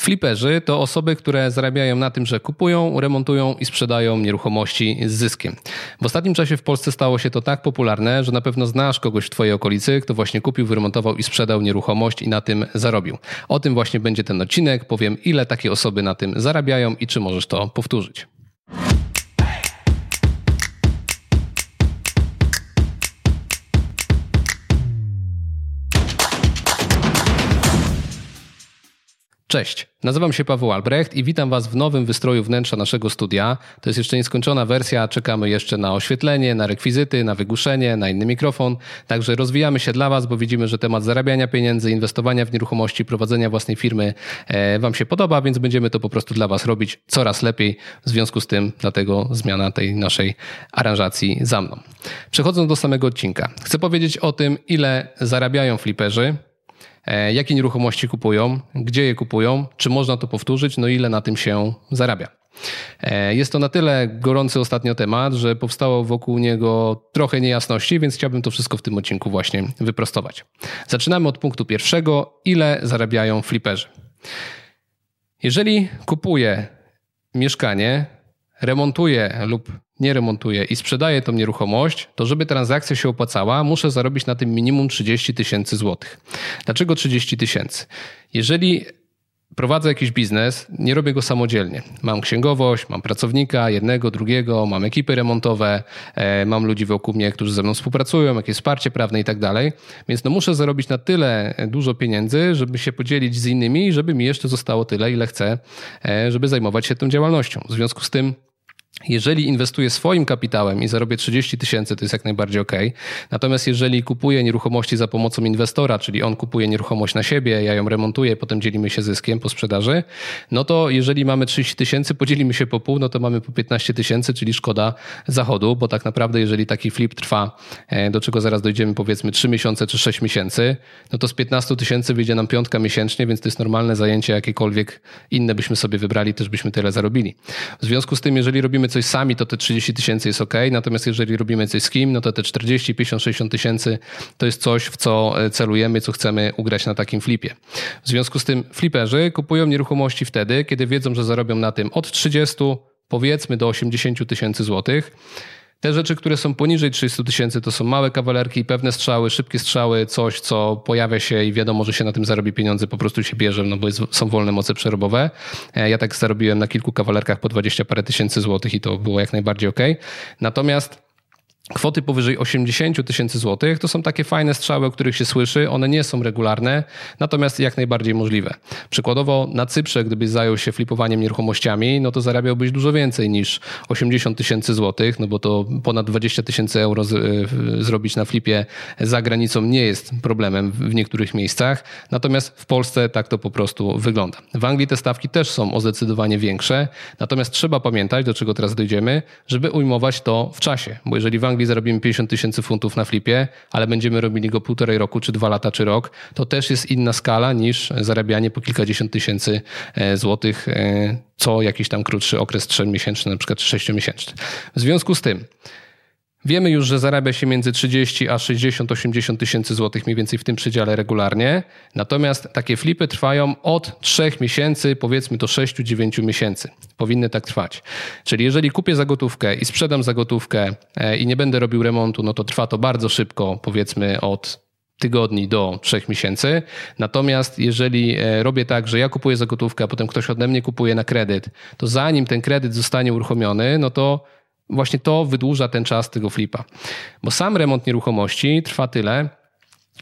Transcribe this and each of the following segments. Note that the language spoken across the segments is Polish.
Fliperzy to osoby, które zarabiają na tym, że kupują, remontują i sprzedają nieruchomości z zyskiem. W ostatnim czasie w Polsce stało się to tak popularne, że na pewno znasz kogoś w Twojej okolicy, kto właśnie kupił, wyremontował i sprzedał nieruchomość i na tym zarobił. O tym właśnie będzie ten odcinek. Powiem, ile takie osoby na tym zarabiają i czy możesz to powtórzyć. Cześć, nazywam się Paweł Albrecht i witam Was w nowym wystroju wnętrza naszego studia. To jest jeszcze nieskończona wersja, czekamy jeszcze na oświetlenie, na rekwizyty, na wygłuszenie, na inny mikrofon. Także rozwijamy się dla Was, bo widzimy, że temat zarabiania pieniędzy, inwestowania w nieruchomości, prowadzenia własnej firmy e, Wam się podoba, więc będziemy to po prostu dla Was robić coraz lepiej. W związku z tym, dlatego zmiana tej naszej aranżacji za mną. Przechodząc do samego odcinka, chcę powiedzieć o tym, ile zarabiają fliperzy jakie nieruchomości kupują, gdzie je kupują, czy można to powtórzyć, no ile na tym się zarabia. E, jest to na tyle gorący ostatnio temat, że powstało wokół niego trochę niejasności, więc chciałbym to wszystko w tym odcinku właśnie wyprostować. Zaczynamy od punktu pierwszego. Ile zarabiają fliperzy? Jeżeli kupuję mieszkanie, remontuję lub nie remontuję i sprzedaję tą nieruchomość, to żeby transakcja się opłacała, muszę zarobić na tym minimum 30 tysięcy złotych. Dlaczego 30 tysięcy? Jeżeli prowadzę jakiś biznes, nie robię go samodzielnie. Mam księgowość, mam pracownika, jednego, drugiego, mam ekipy remontowe, e, mam ludzi wokół mnie, którzy ze mną współpracują, jakieś wsparcie prawne i tak dalej. Więc no muszę zarobić na tyle dużo pieniędzy, żeby się podzielić z innymi żeby mi jeszcze zostało tyle, ile chcę, e, żeby zajmować się tą działalnością. W związku z tym jeżeli inwestuję swoim kapitałem i zarobię 30 tysięcy, to jest jak najbardziej ok. Natomiast jeżeli kupuję nieruchomości za pomocą inwestora, czyli on kupuje nieruchomość na siebie, ja ją remontuję, potem dzielimy się zyskiem po sprzedaży, no to jeżeli mamy 30 tysięcy, podzielimy się po pół, no to mamy po 15 tysięcy, czyli szkoda zachodu, bo tak naprawdę jeżeli taki flip trwa, e, do czego zaraz dojdziemy, powiedzmy 3 miesiące czy 6 miesięcy, no to z 15 tysięcy wyjdzie nam piątka miesięcznie, więc to jest normalne zajęcie, jakiekolwiek inne byśmy sobie wybrali, też byśmy tyle zarobili. W związku z tym, jeżeli robimy coś sami, to te 30 tysięcy jest ok, natomiast jeżeli robimy coś z kim, no to te 40, 50, 60 tysięcy to jest coś, w co e, celujemy, co chcemy ugrać na takim flipie. W związku z tym fliperzy kupują nieruchomości wtedy, kiedy wiedzą, że zarobią na tym od 30 powiedzmy do 80 tysięcy złotych. Te rzeczy, które są poniżej 300 tysięcy, to są małe kawalerki, pewne strzały, szybkie strzały, coś, co pojawia się i wiadomo, że się na tym zarobi pieniądze, po prostu się bierze, no bo jest, są wolne moce przerobowe. E, ja tak zarobiłem na kilku kawalerkach po 20 parę tysięcy złotych i to było jak najbardziej ok. Natomiast Kwoty powyżej 80 tysięcy złotych to są takie fajne strzały, o których się słyszy. One nie są regularne, natomiast jak najbardziej możliwe. Przykładowo na Cyprze, gdybyś zajął się flipowaniem nieruchomościami, no to zarabiałbyś dużo więcej niż 80 tysięcy złotych, no bo to ponad 20 tysięcy euro z, y, zrobić na flipie za granicą nie jest problemem w niektórych miejscach. Natomiast w Polsce tak to po prostu wygląda. W Anglii te stawki też są o zdecydowanie większe, natomiast trzeba pamiętać, do czego teraz dojdziemy, żeby ujmować to w czasie, bo jeżeli w Anglii Anglii zarobimy 50 tysięcy funtów na flipie, ale będziemy robili go półtorej roku, czy dwa lata, czy rok, to też jest inna skala niż zarabianie po kilkadziesiąt tysięcy e, złotych e, co jakiś tam krótszy okres trzemiesięczny, na przykład sześciomiesięczny. W związku z tym, Wiemy już, że zarabia się między 30 a 60-80 tysięcy złotych mniej więcej w tym przedziale regularnie. Natomiast takie flipy trwają od 3 miesięcy, powiedzmy do 6-9 miesięcy. Powinny tak trwać. Czyli jeżeli kupię za gotówkę i sprzedam za gotówkę e, i nie będę robił remontu, no to trwa to bardzo szybko, powiedzmy od tygodni do trzech miesięcy. Natomiast jeżeli e, robię tak, że ja kupuję za gotówkę, a potem ktoś ode mnie kupuje na kredyt, to zanim ten kredyt zostanie uruchomiony, no to właśnie to wydłuża ten czas tego flipa. Bo sam remont nieruchomości trwa tyle,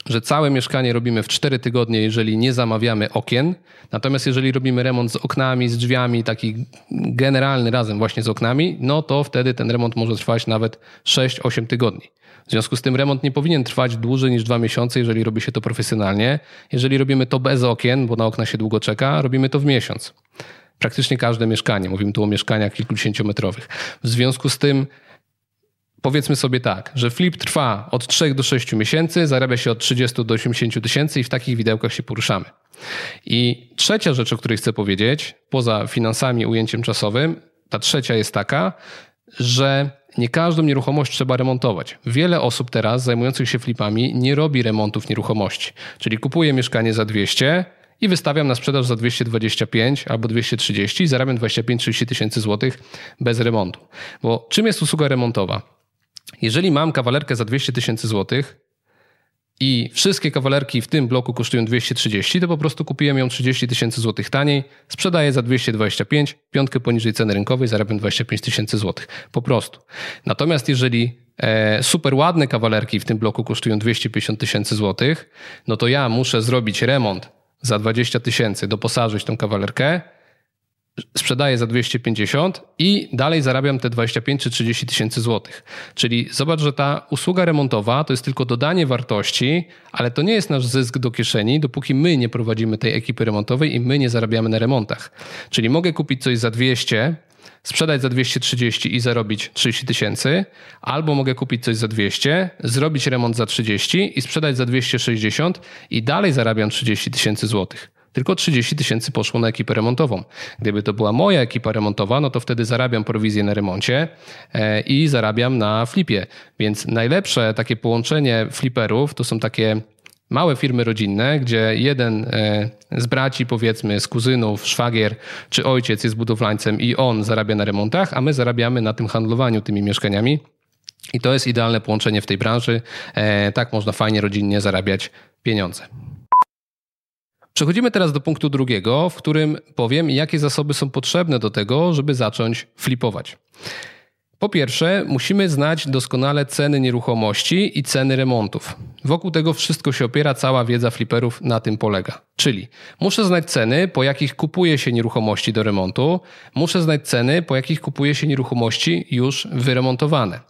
że całe mieszkanie robimy w 4 tygodnie, jeżeli nie zamawiamy okien. Natomiast jeżeli robimy remont z oknami, z drzwiami, taki generalny razem właśnie z oknami, no to wtedy ten remont może trwać nawet 6-8 tygodni. W związku z tym remont nie powinien trwać dłużej niż dwa miesiące, jeżeli robi się to profesjonalnie. Jeżeli robimy to bez okien, bo na okna się długo czeka, robimy to w miesiąc praktycznie każde mieszkanie. Mówimy tu o mieszkaniach kilkudziesięciometrowych. W związku z tym powiedzmy sobie tak, że flip trwa od 3 do 6 miesięcy, zarabia się od 30 do 80 tysięcy i w takich widełkach się poruszamy. I trzecia rzecz, o której chcę powiedzieć, poza finansami, ujęciem czasowym, ta trzecia jest taka, że nie każdą nieruchomość trzeba remontować. Wiele osób teraz zajmujących się flipami nie robi remontów nieruchomości. Czyli kupuje mieszkanie za 200, i wystawiam na sprzedaż za 225 albo 230 i zarabiam 25-30 tysięcy złotych bez remontu. Bo czym jest usługa remontowa? Jeżeli mam kawalerkę za 200 tysięcy złotych, i wszystkie kawalerki w tym bloku kosztują 230, to po prostu kupiłem ją 30 tysięcy złotych taniej, sprzedaję za 225, piątkę poniżej ceny rynkowej, zarabiam 25 tysięcy złotych. Po prostu. Natomiast jeżeli e, super ładne kawalerki w tym bloku kosztują 250 tysięcy złotych, no to ja muszę zrobić remont za 20 tysięcy, doposażyć tą kawalerkę, sprzedaję za 250 i dalej zarabiam te 25 czy 30 tysięcy złotych. Czyli zobacz, że ta usługa remontowa to jest tylko dodanie wartości, ale to nie jest nasz zysk do kieszeni, dopóki my nie prowadzimy tej ekipy remontowej i my nie zarabiamy na remontach. Czyli mogę kupić coś za 200, sprzedać za 230 i zarobić 30 tysięcy, albo mogę kupić coś za 200, zrobić remont za 30 i sprzedać za 260 i dalej zarabiam 30 tysięcy złotych tylko 30 tysięcy poszło na ekipę remontową. Gdyby to była moja ekipa remontowa, no to wtedy zarabiam prowizję na remoncie e, i zarabiam na flipie. Więc najlepsze takie połączenie fliperów to są takie małe firmy rodzinne, gdzie jeden e, z braci, powiedzmy, z kuzynów, szwagier czy ojciec jest budowlańcem i on zarabia na remontach, a my zarabiamy na tym handlowaniu tymi mieszkaniami. I to jest idealne połączenie w tej branży. E, tak można fajnie rodzinnie zarabiać pieniądze. Przechodzimy teraz do punktu drugiego, w którym powiem, jakie zasoby są potrzebne do tego, żeby zacząć flipować. Po pierwsze, musimy znać doskonale ceny nieruchomości i ceny remontów. Wokół tego wszystko się opiera, cała wiedza fliperów na tym polega. Czyli muszę znać ceny, po jakich kupuje się nieruchomości do remontu, muszę znać ceny, po jakich kupuje się nieruchomości już wyremontowane.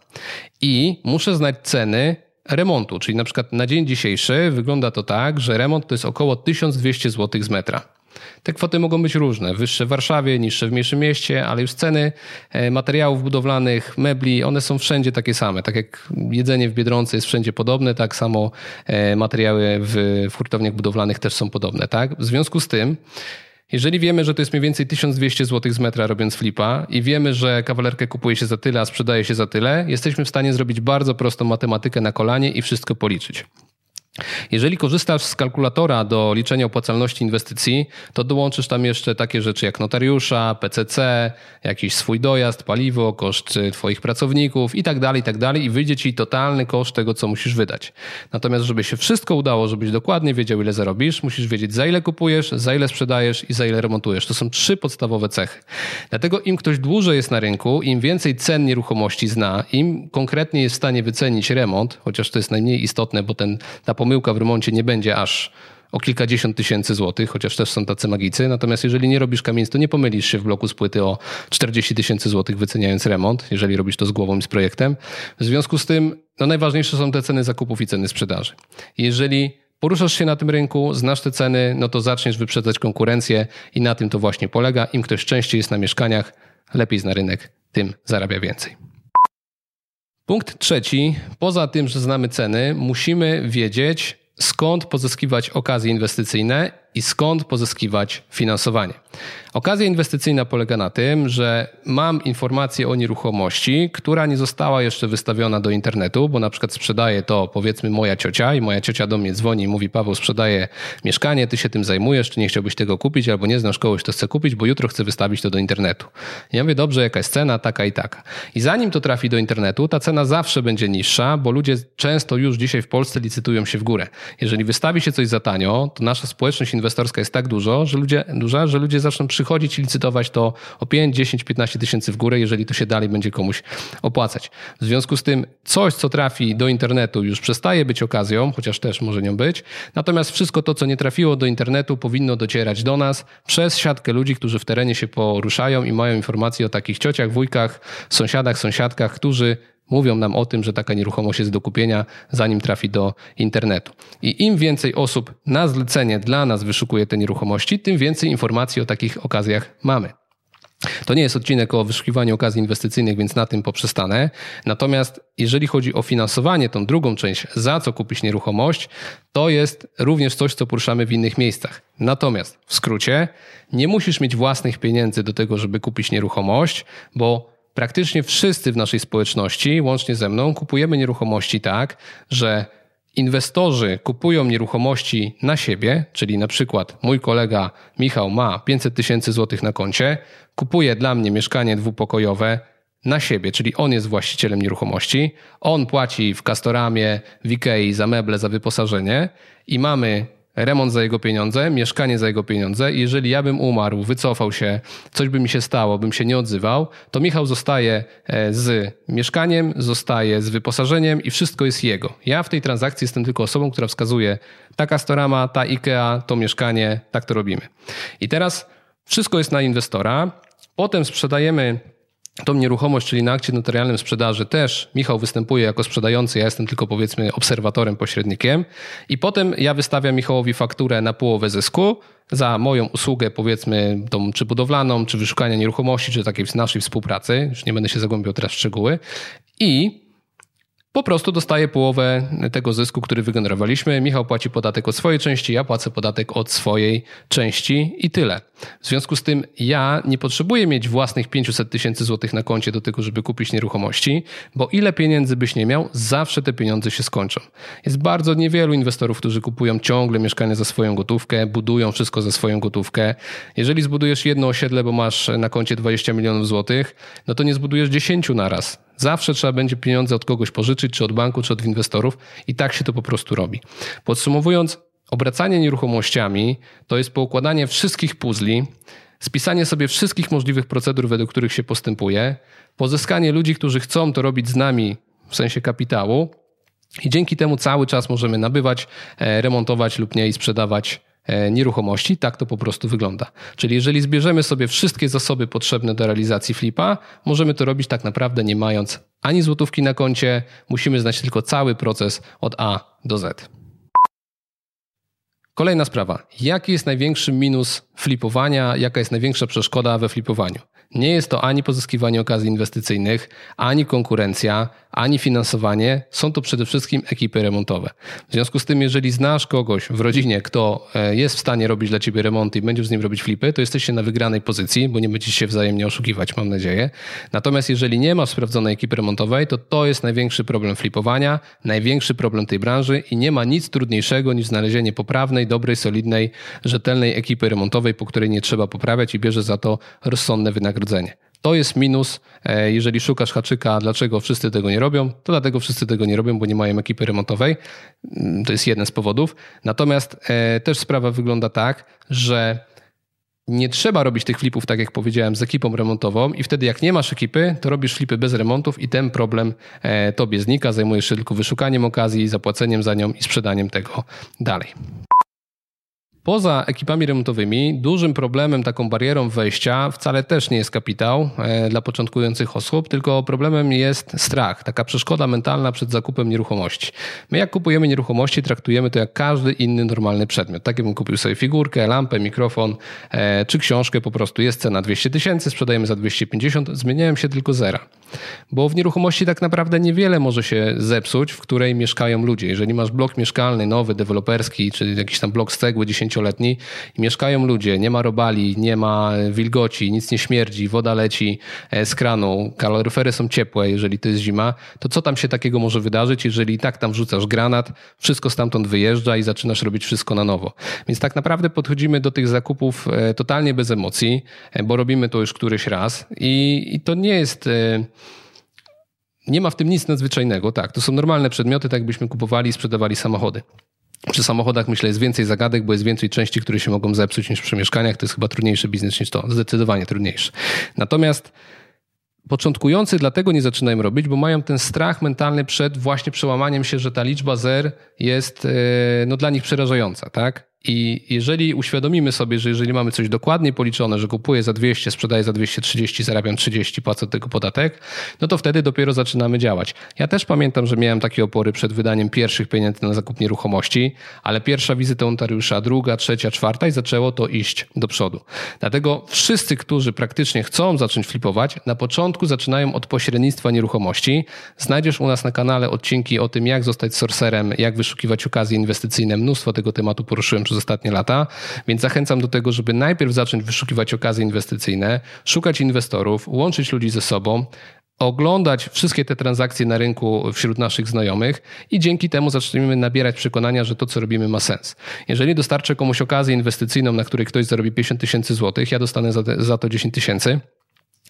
I muszę znać ceny remontu, czyli na przykład na dzień dzisiejszy wygląda to tak, że remont to jest około 1200 zł z metra. Te kwoty mogą być różne, wyższe w Warszawie, niższe w mniejszym mieście, ale już ceny e, materiałów budowlanych, mebli, one są wszędzie takie same. Tak jak jedzenie w Biedronce jest wszędzie podobne, tak samo e, materiały w, hurtowniach budowlanych też są podobne. Tak? W związku z tym jeżeli wiemy, że to jest mniej więcej 1200 zł z metra robiąc flipa i wiemy, że kawalerkę kupuje się za tyle, a sprzedaje się za tyle, jesteśmy w stanie zrobić bardzo prostą matematykę na kolanie i wszystko policzyć. Jeżeli korzystasz z kalkulatora do liczenia opłacalności inwestycji, to dołączysz tam jeszcze takie rzeczy jak notariusza, PCC, jakiś swój dojazd, paliwo, koszt Twoich pracowników i tak dalej, i tak i wyjdzie Ci totalny koszt tego, co musisz wydać. Natomiast, żeby się wszystko udało, żebyś dokładnie wiedział, ile zarobisz, musisz wiedzieć, za ile kupujesz, za ile sprzedajesz i za ile remontujesz. To są trzy podstawowe cechy. Dlatego im ktoś dłużej jest na rynku, im więcej cen nieruchomości zna, im konkretnie jest w stanie wycenić remont, chociaż to jest najmniej istotne, bo ten, ta pomyłka w remoncie nie będzie aż o kilkadziesiąt tysięcy złotych, chociaż też są tacy magicy. Natomiast jeżeli nie robisz kamienic, to nie pomylisz się w bloku z płyty o 40 tysięcy złotych wyceniając remont, jeżeli robisz to z głową i z projektem. W związku z tym no najważniejsze są te ceny zakupów i ceny sprzedaży. Jeżeli poruszasz się na tym rynku, znasz te ceny, no to zaczniesz wyprzedzać konkurencję i na tym to właśnie polega. Im ktoś częściej jest na mieszkaniach, lepiej zna rynek, tym zarabia więcej. Punkt trzeci. Poza tym, że znamy ceny, musimy wiedzieć, skąd pozyskiwać okazje inwestycyjne i skąd pozyskiwać finansowanie. Okazja inwestycyjna polega na tym, że mam informację o nieruchomości, która nie została jeszcze wystawiona do internetu, bo na przykład sprzedaje to powiedzmy moja ciocia i moja ciocia do mnie dzwoni i mówi Paweł sprzedaje mieszkanie, ty się tym zajmujesz, czy nie chciałbyś tego kupić albo nie znasz kogoś, kto chce kupić, bo jutro chcę wystawić to do internetu. Ja mówię, dobrze, jaka jest cena, taka i taka. I zanim to trafi do internetu, ta cena zawsze będzie niższa, bo ludzie często już dzisiaj w Polsce licytują się w górę. Jeżeli wystawi się coś za tanio, to nasza społeczność inwestorska jest tak dużo, że ludzie, duża, że ludzie zaczną przychodzić i licytować to o 5, 10, 15 tysięcy w górę, jeżeli to się dalej będzie komuś opłacać. W związku z tym coś, co trafi do internetu już przestaje być okazją, chociaż też może nią być, natomiast wszystko to, co nie trafiło do internetu powinno docierać do nas przez siatkę ludzi, którzy w terenie się poruszają i mają informacje o takich ciociach, wujkach, sąsiadach, sąsiadkach, którzy mówią nam o tym, że taka nieruchomość jest do kupienia, zanim trafi do internetu. I im więcej osób na zlecenie dla nas wyszukuje te nieruchomości, tym więcej informacji o takich okazjach mamy. To nie jest odcinek o wyszukiwaniu okazji inwestycyjnych, więc na tym poprzestanę. Natomiast jeżeli chodzi o finansowanie, tą drugą część, za co kupić nieruchomość, to jest również coś, co poruszamy w innych miejscach. Natomiast w skrócie, nie musisz mieć własnych pieniędzy do tego, żeby kupić nieruchomość, bo praktycznie wszyscy w naszej społeczności, łącznie ze mną, kupujemy nieruchomości tak, że inwestorzy kupują nieruchomości na siebie, czyli na przykład mój kolega Michał ma 500 tysięcy złotych na koncie, kupuje dla mnie mieszkanie dwupokojowe na siebie, czyli on jest właścicielem nieruchomości, on płaci w Castoramie, w Ikei za meble, za wyposażenie i mamy remont za jego pieniądze, mieszkanie za jego pieniądze jeżeli ja bym umarł, wycofał się, coś by mi się stało, bym się nie odzywał, to Michał zostaje e, z mieszkaniem, zostaje z wyposażeniem i wszystko jest jego. Ja w tej transakcji jestem tylko osobą, która wskazuje ta Castorama, ta IKEA, to mieszkanie, tak to robimy. I teraz wszystko jest na inwestora, potem sprzedajemy tą nieruchomość, czyli na akcie notarialnym sprzedaży też Michał występuje jako sprzedający, ja jestem tylko powiedzmy obserwatorem, pośrednikiem. I potem ja wystawiam Michałowi fakturę na połowę zysku za moją usługę powiedzmy tą czy budowlaną, czy wyszukania nieruchomości, czy takiej naszej współpracy, już nie będę się zagłębiał teraz w szczegóły. I po prostu dostaję połowę tego zysku, który wygenerowaliśmy. Michał płaci podatek od swojej części, ja płacę podatek od swojej części i tyle. W związku z tym ja nie potrzebuję mieć własnych 500 tysięcy złotych na koncie do tego, żeby kupić nieruchomości, bo ile pieniędzy byś nie miał, zawsze te pieniądze się skończą. Jest bardzo niewielu inwestorów, którzy kupują ciągle mieszkania za swoją gotówkę, budują wszystko za swoją gotówkę. Jeżeli zbudujesz jedno osiedle, bo masz na koncie 20 milionów złotych, no to nie zbudujesz 10 naraz Zawsze trzeba będzie pieniądze od kogoś pożyczyć, czy od banku, czy od inwestorów, i tak się to po prostu robi. Podsumowując, obracanie nieruchomościami to jest poukładanie wszystkich puzli, spisanie sobie wszystkich możliwych procedur, według których się postępuje, pozyskanie ludzi, którzy chcą to robić z nami w sensie kapitału, i dzięki temu cały czas możemy nabywać, e, remontować lub nie i sprzedawać nieruchomości. Tak to po prostu wygląda. Czyli jeżeli zbierzemy sobie wszystkie zasoby potrzebne do realizacji flipa, możemy to robić tak naprawdę nie mając ani złotówki na koncie, musimy znać tylko cały proces od A do Z. Kolejna sprawa. Jaki jest największy minus flipowania? Jaka jest największa przeszkoda we flipowaniu? Nie jest to ani pozyskiwanie okazji inwestycyjnych, ani konkurencja, ani finansowanie. Są to przede wszystkim ekipy remontowe. W związku z tym, jeżeli znasz kogoś w rodzinie, kto e, jest w stanie robić dla ciebie remonty i będziesz z nim robić flipy, to jesteście na wygranej pozycji, bo nie będziecie się wzajemnie oszukiwać, mam nadzieję. Natomiast jeżeli nie masz sprawdzonej ekipy remontowej, to to jest największy problem flipowania, największy problem tej branży i nie ma nic trudniejszego niż znalezienie poprawnej, dobrej, solidnej, rzetelnej ekipy remontowej, po której nie trzeba poprawiać i bierze za to rozsądne wynagrodzenie wynagrodzenie. To jest minus, e, jeżeli szukasz haczyka, dlaczego wszyscy tego nie robią, to dlatego wszyscy tego nie robią, bo nie mają ekipy remontowej. Mm, to jest jeden z powodów. Natomiast e, też sprawa wygląda tak, że nie trzeba robić tych flipów, tak jak powiedziałem, z ekipą remontową i wtedy jak nie masz ekipy, to robisz flipy bez remontów i ten problem e, tobie znika, zajmujesz się tylko wyszukaniem okazji, zapłaceniem za nią i sprzedaniem tego dalej. Poza ekipami remontowymi, dużym problemem, taką barierą wejścia wcale też nie jest kapitał e, dla początkujących osób, tylko problemem jest strach, taka przeszkoda mentalna przed zakupem nieruchomości. My, jak kupujemy nieruchomości, traktujemy to jak każdy inny normalny przedmiot. Tak jakbym kupił sobie figurkę, lampę, mikrofon e, czy książkę, po prostu jest cena 200 tysięcy, sprzedajemy za 250, zmieniają się tylko zera. Bo w nieruchomości tak naprawdę niewiele może się zepsuć, w której mieszkają ludzie. Jeżeli masz blok mieszkalny, nowy, deweloperski, czy jakiś tam blok z cegły 10 dziesięcioletni mieszkają ludzie, nie ma robali, nie ma wilgoci, nic nie śmierdzi, woda leci e, z kranu, kaloryfery są ciepłe, jeżeli to jest zima, to co tam się takiego może wydarzyć, jeżeli i tak tam wrzucasz granat, wszystko stamtąd wyjeżdża i zaczynasz robić wszystko na nowo. Więc tak naprawdę podchodzimy do tych zakupów e, totalnie bez emocji, e, bo robimy to już któryś raz i, i to nie jest nie ma w tym nic nadzwyczajnego. Tak, to są normalne przedmioty, tak jakbyśmy kupowali i sprzedawali samochody. Przy samochodach myślę jest więcej zagadek, bo jest więcej części, które się mogą zepsuć niż przy mieszkaniach. To jest chyba trudniejszy biznes niż to. Zdecydowanie trudniejszy. Natomiast początkujący dlatego nie zaczynają robić, bo mają ten strach mentalny przed właśnie przełamaniem się, że ta liczba zer jest e, no, dla nich przerażająca, tak? I jeżeli uświadomimy sobie, że jeżeli mamy coś dokładnie policzone, że kupuję za 200, sprzedaję za 230, zarabiam 30, płacę tego podatek, no to wtedy dopiero zaczynamy działać. Ja też pamiętam, że miałem takie opory przed wydaniem pierwszych pieniędzy na zakup nieruchomości, ale pierwsza wizyta notariusza, druga, trzecia, czwarta i zaczęło to iść do przodu. Dlatego wszyscy, którzy praktycznie chcą zacząć flipować, na początku zaczynają od pośrednictwa nieruchomości. Znajdziesz u nas na kanale odcinki o tym, jak zostać sorcerem, jak wyszukiwać okazje inwestycyjne. Mnóstwo tego tematu poruszyłem przez ostatnie lata, więc zachęcam do tego, żeby najpierw zacząć wyszukiwać okazje inwestycyjne, szukać inwestorów, łączyć ludzi ze sobą, oglądać wszystkie te transakcje na rynku wśród naszych znajomych i dzięki temu zaczniemy nabierać przekonania, że to, co robimy, ma sens. Jeżeli dostarczę komuś okazję inwestycyjną, na której ktoś zarobi 50 tysięcy złotych, ja dostanę za, za to 10 tysięcy,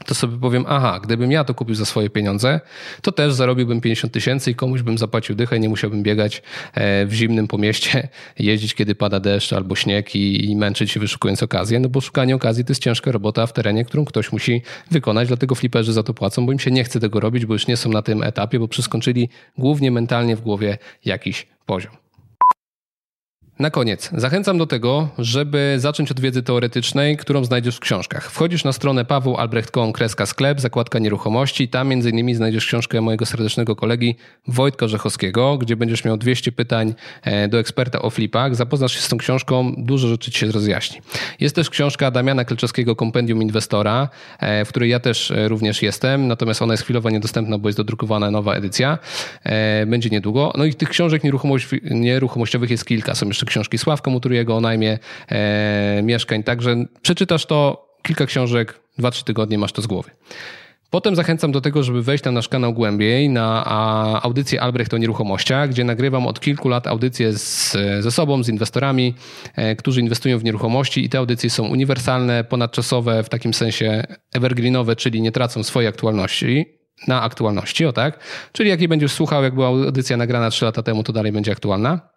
to sobie powiem, aha, gdybym ja to kupił za swoje pieniądze, to też zarobiłbym 50 tysięcy i komuś bym zapłacił dychę nie musiałbym biegać e, w zimnym po mieście, jeździć kiedy pada deszcz albo śnieg i, i męczyć się wyszukując okazję, no bo szukanie okazji to jest ciężka robota w terenie, którą ktoś musi wykonać, dlatego fliperzy za to płacą, bo im się nie chce tego robić, bo już nie są na tym etapie, bo przeskoczyli głównie mentalnie w głowie jakiś poziom. Na koniec, zachęcam do tego, żeby zacząć od wiedzy teoretycznej, którą znajdziesz w książkach. Wchodzisz na stronę pawełalbrecht.com, kreska sklep, zakładka nieruchomości. Tam innymi znajdziesz książkę mojego serdecznego kolegi Wojtka Rzechowskiego, gdzie będziesz miał 200 pytań e, do eksperta o flipach. Zapoznasz się z tą książką, dużo rzeczy ci się rozjaśni. Jest też książka Damiana Kleczowskiego Kompendium Inwestora, e, w której ja też e, również jestem, natomiast ona jest chwilowo niedostępna, bo jest dodrukowana nowa edycja. Będzie niedługo. No i tych książek nieruchomościowych jest kilka. Są jeszcze książki Sławka Muturiego o najmie e, mieszkań. Także przeczytasz to, kilka książek, dwa, trzy tygodnie masz to z głowy. Potem zachęcam do tego, żeby wejść na nasz kanał głębiej, na audycję Albrecht o nieruchomościach, gdzie nagrywam od kilku lat audycje z, ze sobą, z inwestorami, e, którzy inwestują w nieruchomości i te audycje są uniwersalne, ponadczasowe, w takim sensie evergreenowe, czyli nie tracą swojej aktualności, na aktualności, o tak? Czyli jak jej będziesz słuchał, jak była audycja nagrana 3 lata temu, to dalej będzie aktualna.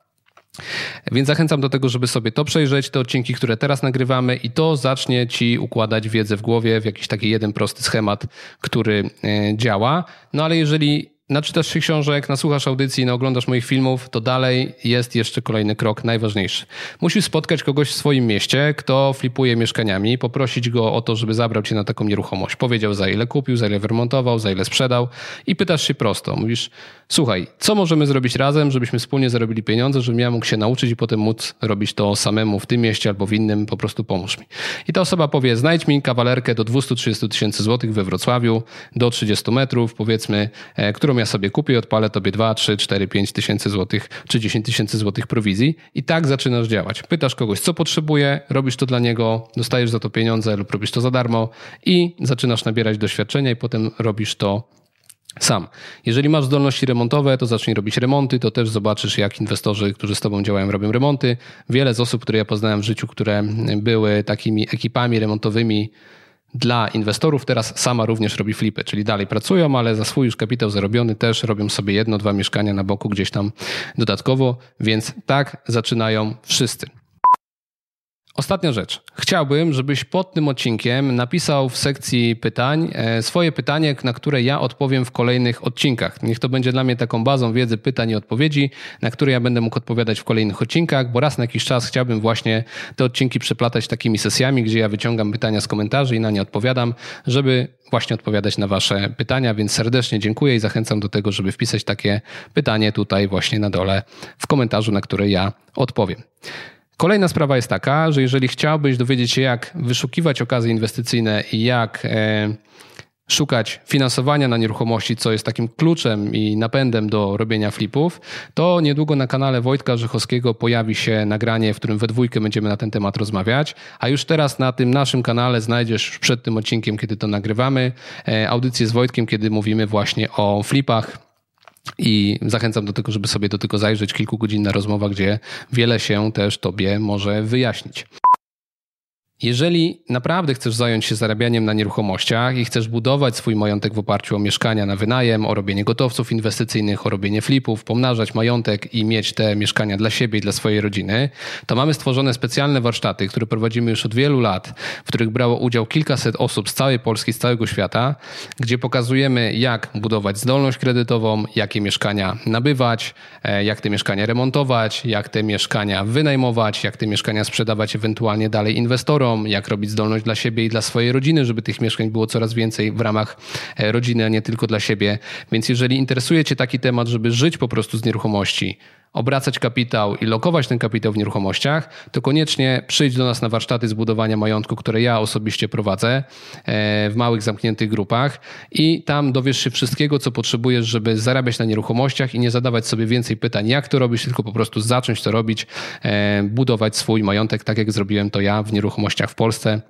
Więc zachęcam do tego, żeby sobie to przejrzeć, te odcinki, które teraz nagrywamy i to zacznie ci układać wiedzę w głowie w jakiś taki jeden prosty schemat, który e, działa. No ale jeżeli naczytasz się książek, nasłuchasz audycji, naoglądasz moich filmów, to dalej jest jeszcze kolejny krok, najważniejszy. Musisz spotkać kogoś w swoim mieście, kto flipuje mieszkaniami, poprosić go o to, żeby zabrał cię na taką nieruchomość. Powiedział za ile kupił, za ile wyremontował, za ile sprzedał i pytasz się prosto. Mówisz, słuchaj, co możemy zrobić razem, żebyśmy wspólnie zarobili pieniądze, żebym ja mógł się nauczyć i potem móc robić to samemu w tym mieście albo w innym, po prostu pomóż mi. I ta osoba powie, znajdź mi kawalerkę do 230 tysięcy złotych we Wrocławiu, do 30 metrów, powiedzmy, e, którą ja sobie kupię, odpalę tobie 2, 3, 4, 5 tysięcy złotych czy 10 tysięcy złotych prowizji i tak zaczynasz działać. Pytasz kogoś, co potrzebuje, robisz to dla niego, dostajesz za to pieniądze lub robisz to za darmo i zaczynasz nabierać doświadczenia i potem robisz to sam. Jeżeli masz zdolności remontowe, to zacznij robić remonty, to też zobaczysz, jak inwestorzy, którzy z Tobą działają, robią remonty. Wiele z osób, które ja poznałem w życiu, które były takimi ekipami remontowymi, dla inwestorów teraz sama również robi flipy, czyli dalej pracują, ale za swój już kapitał zarobiony też robią sobie jedno, dwa mieszkania na boku gdzieś tam dodatkowo, więc tak zaczynają wszyscy. Ostatnia rzecz. Chciałbym, żebyś pod tym odcinkiem napisał w sekcji pytań e, swoje pytanie, na które ja odpowiem w kolejnych odcinkach. Niech to będzie dla mnie taką bazą wiedzy pytań i odpowiedzi, na które ja będę mógł odpowiadać w kolejnych odcinkach, bo raz na jakiś czas chciałbym właśnie te odcinki przeplatać takimi sesjami, gdzie ja wyciągam pytania z komentarzy i na nie odpowiadam, żeby właśnie odpowiadać na Wasze pytania, więc serdecznie dziękuję i zachęcam do tego, żeby wpisać takie pytanie tutaj właśnie na dole w komentarzu, na które ja odpowiem. Kolejna sprawa jest taka, że jeżeli chciałbyś dowiedzieć się, jak wyszukiwać okazje inwestycyjne i jak e, szukać finansowania na nieruchomości, co jest takim kluczem i napędem do robienia flipów, to niedługo na kanale Wojtka Rzechowskiego pojawi się nagranie, w którym we dwójkę będziemy na ten temat rozmawiać. A już teraz na tym naszym kanale znajdziesz przed tym odcinkiem, kiedy to nagrywamy, e, audycję z Wojtkiem, kiedy mówimy właśnie o flipach i zachęcam do tego, żeby sobie do tego zajrzeć. Kilkugodzinna rozmowa, gdzie wiele się też Tobie może wyjaśnić. Jeżeli naprawdę chcesz zająć się zarabianiem na nieruchomościach i chcesz budować swój majątek w oparciu o mieszkania na wynajem, o robienie gotowców inwestycyjnych, o robienie flipów, pomnażać majątek i mieć te mieszkania dla siebie i dla swojej rodziny, to mamy stworzone specjalne warsztaty, które prowadzimy już od wielu lat, w których brało udział kilkaset osób z całej Polski, z całego świata, gdzie pokazujemy, jak budować zdolność kredytową, jakie mieszkania nabywać, e, jak te mieszkania remontować, jak te mieszkania wynajmować, jak te mieszkania sprzedawać ewentualnie dalej inwestorom jak robić zdolność dla siebie i dla swojej rodziny, żeby tych mieszkań było coraz więcej w ramach e, rodziny, a nie tylko dla siebie. Więc jeżeli interesuje Cię taki temat, żeby żyć po prostu z nieruchomości, obracać kapitał i lokować ten kapitał w nieruchomościach, to koniecznie przyjdź do nas na warsztaty zbudowania majątku, które ja osobiście prowadzę e, w małych, zamkniętych grupach i tam dowiesz się wszystkiego, co potrzebujesz, żeby zarabiać na nieruchomościach i nie zadawać sobie więcej pytań, jak to robisz, tylko po prostu zacząć to robić, e, budować swój majątek, tak jak zrobiłem to ja w nieruchomościach w Polsce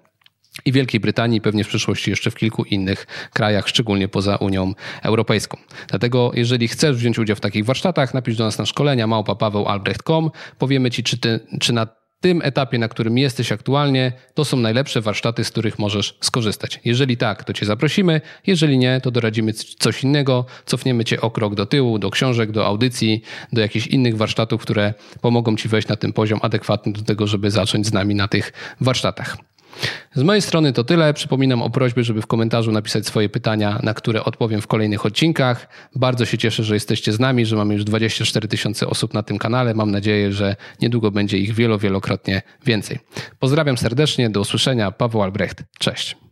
i Wielkiej Brytanii, pewnie w przyszłości jeszcze w kilku innych krajach, szczególnie poza Unią Europejską. Dlatego, jeżeli chcesz wziąć udział w takich warsztatach, napisz do nas na szkolenia małpa.pawełalbrecht.com. Powiemy Ci, czy, ty, czy na tym etapie, na którym jesteś aktualnie, to są najlepsze warsztaty, z których możesz skorzystać. Jeżeli tak, to Cię zaprosimy. Jeżeli nie, to doradzimy coś innego, cofniemy Cię o krok do tyłu, do książek, do audycji, do jakichś innych warsztatów, które pomogą Ci wejść na ten poziom adekwatny do tego, żeby zacząć z nami na tych warsztatach. Z mojej strony to tyle. Przypominam o prośbie, żeby w komentarzu napisać swoje pytania, na które odpowiem w kolejnych odcinkach. Bardzo się cieszę, że jesteście z nami, że mamy już 24 tysiące osób na tym kanale. Mam nadzieję, że niedługo będzie ich wielo, wielokrotnie więcej. Pozdrawiam serdecznie, do usłyszenia. Paweł Albrecht. Cześć.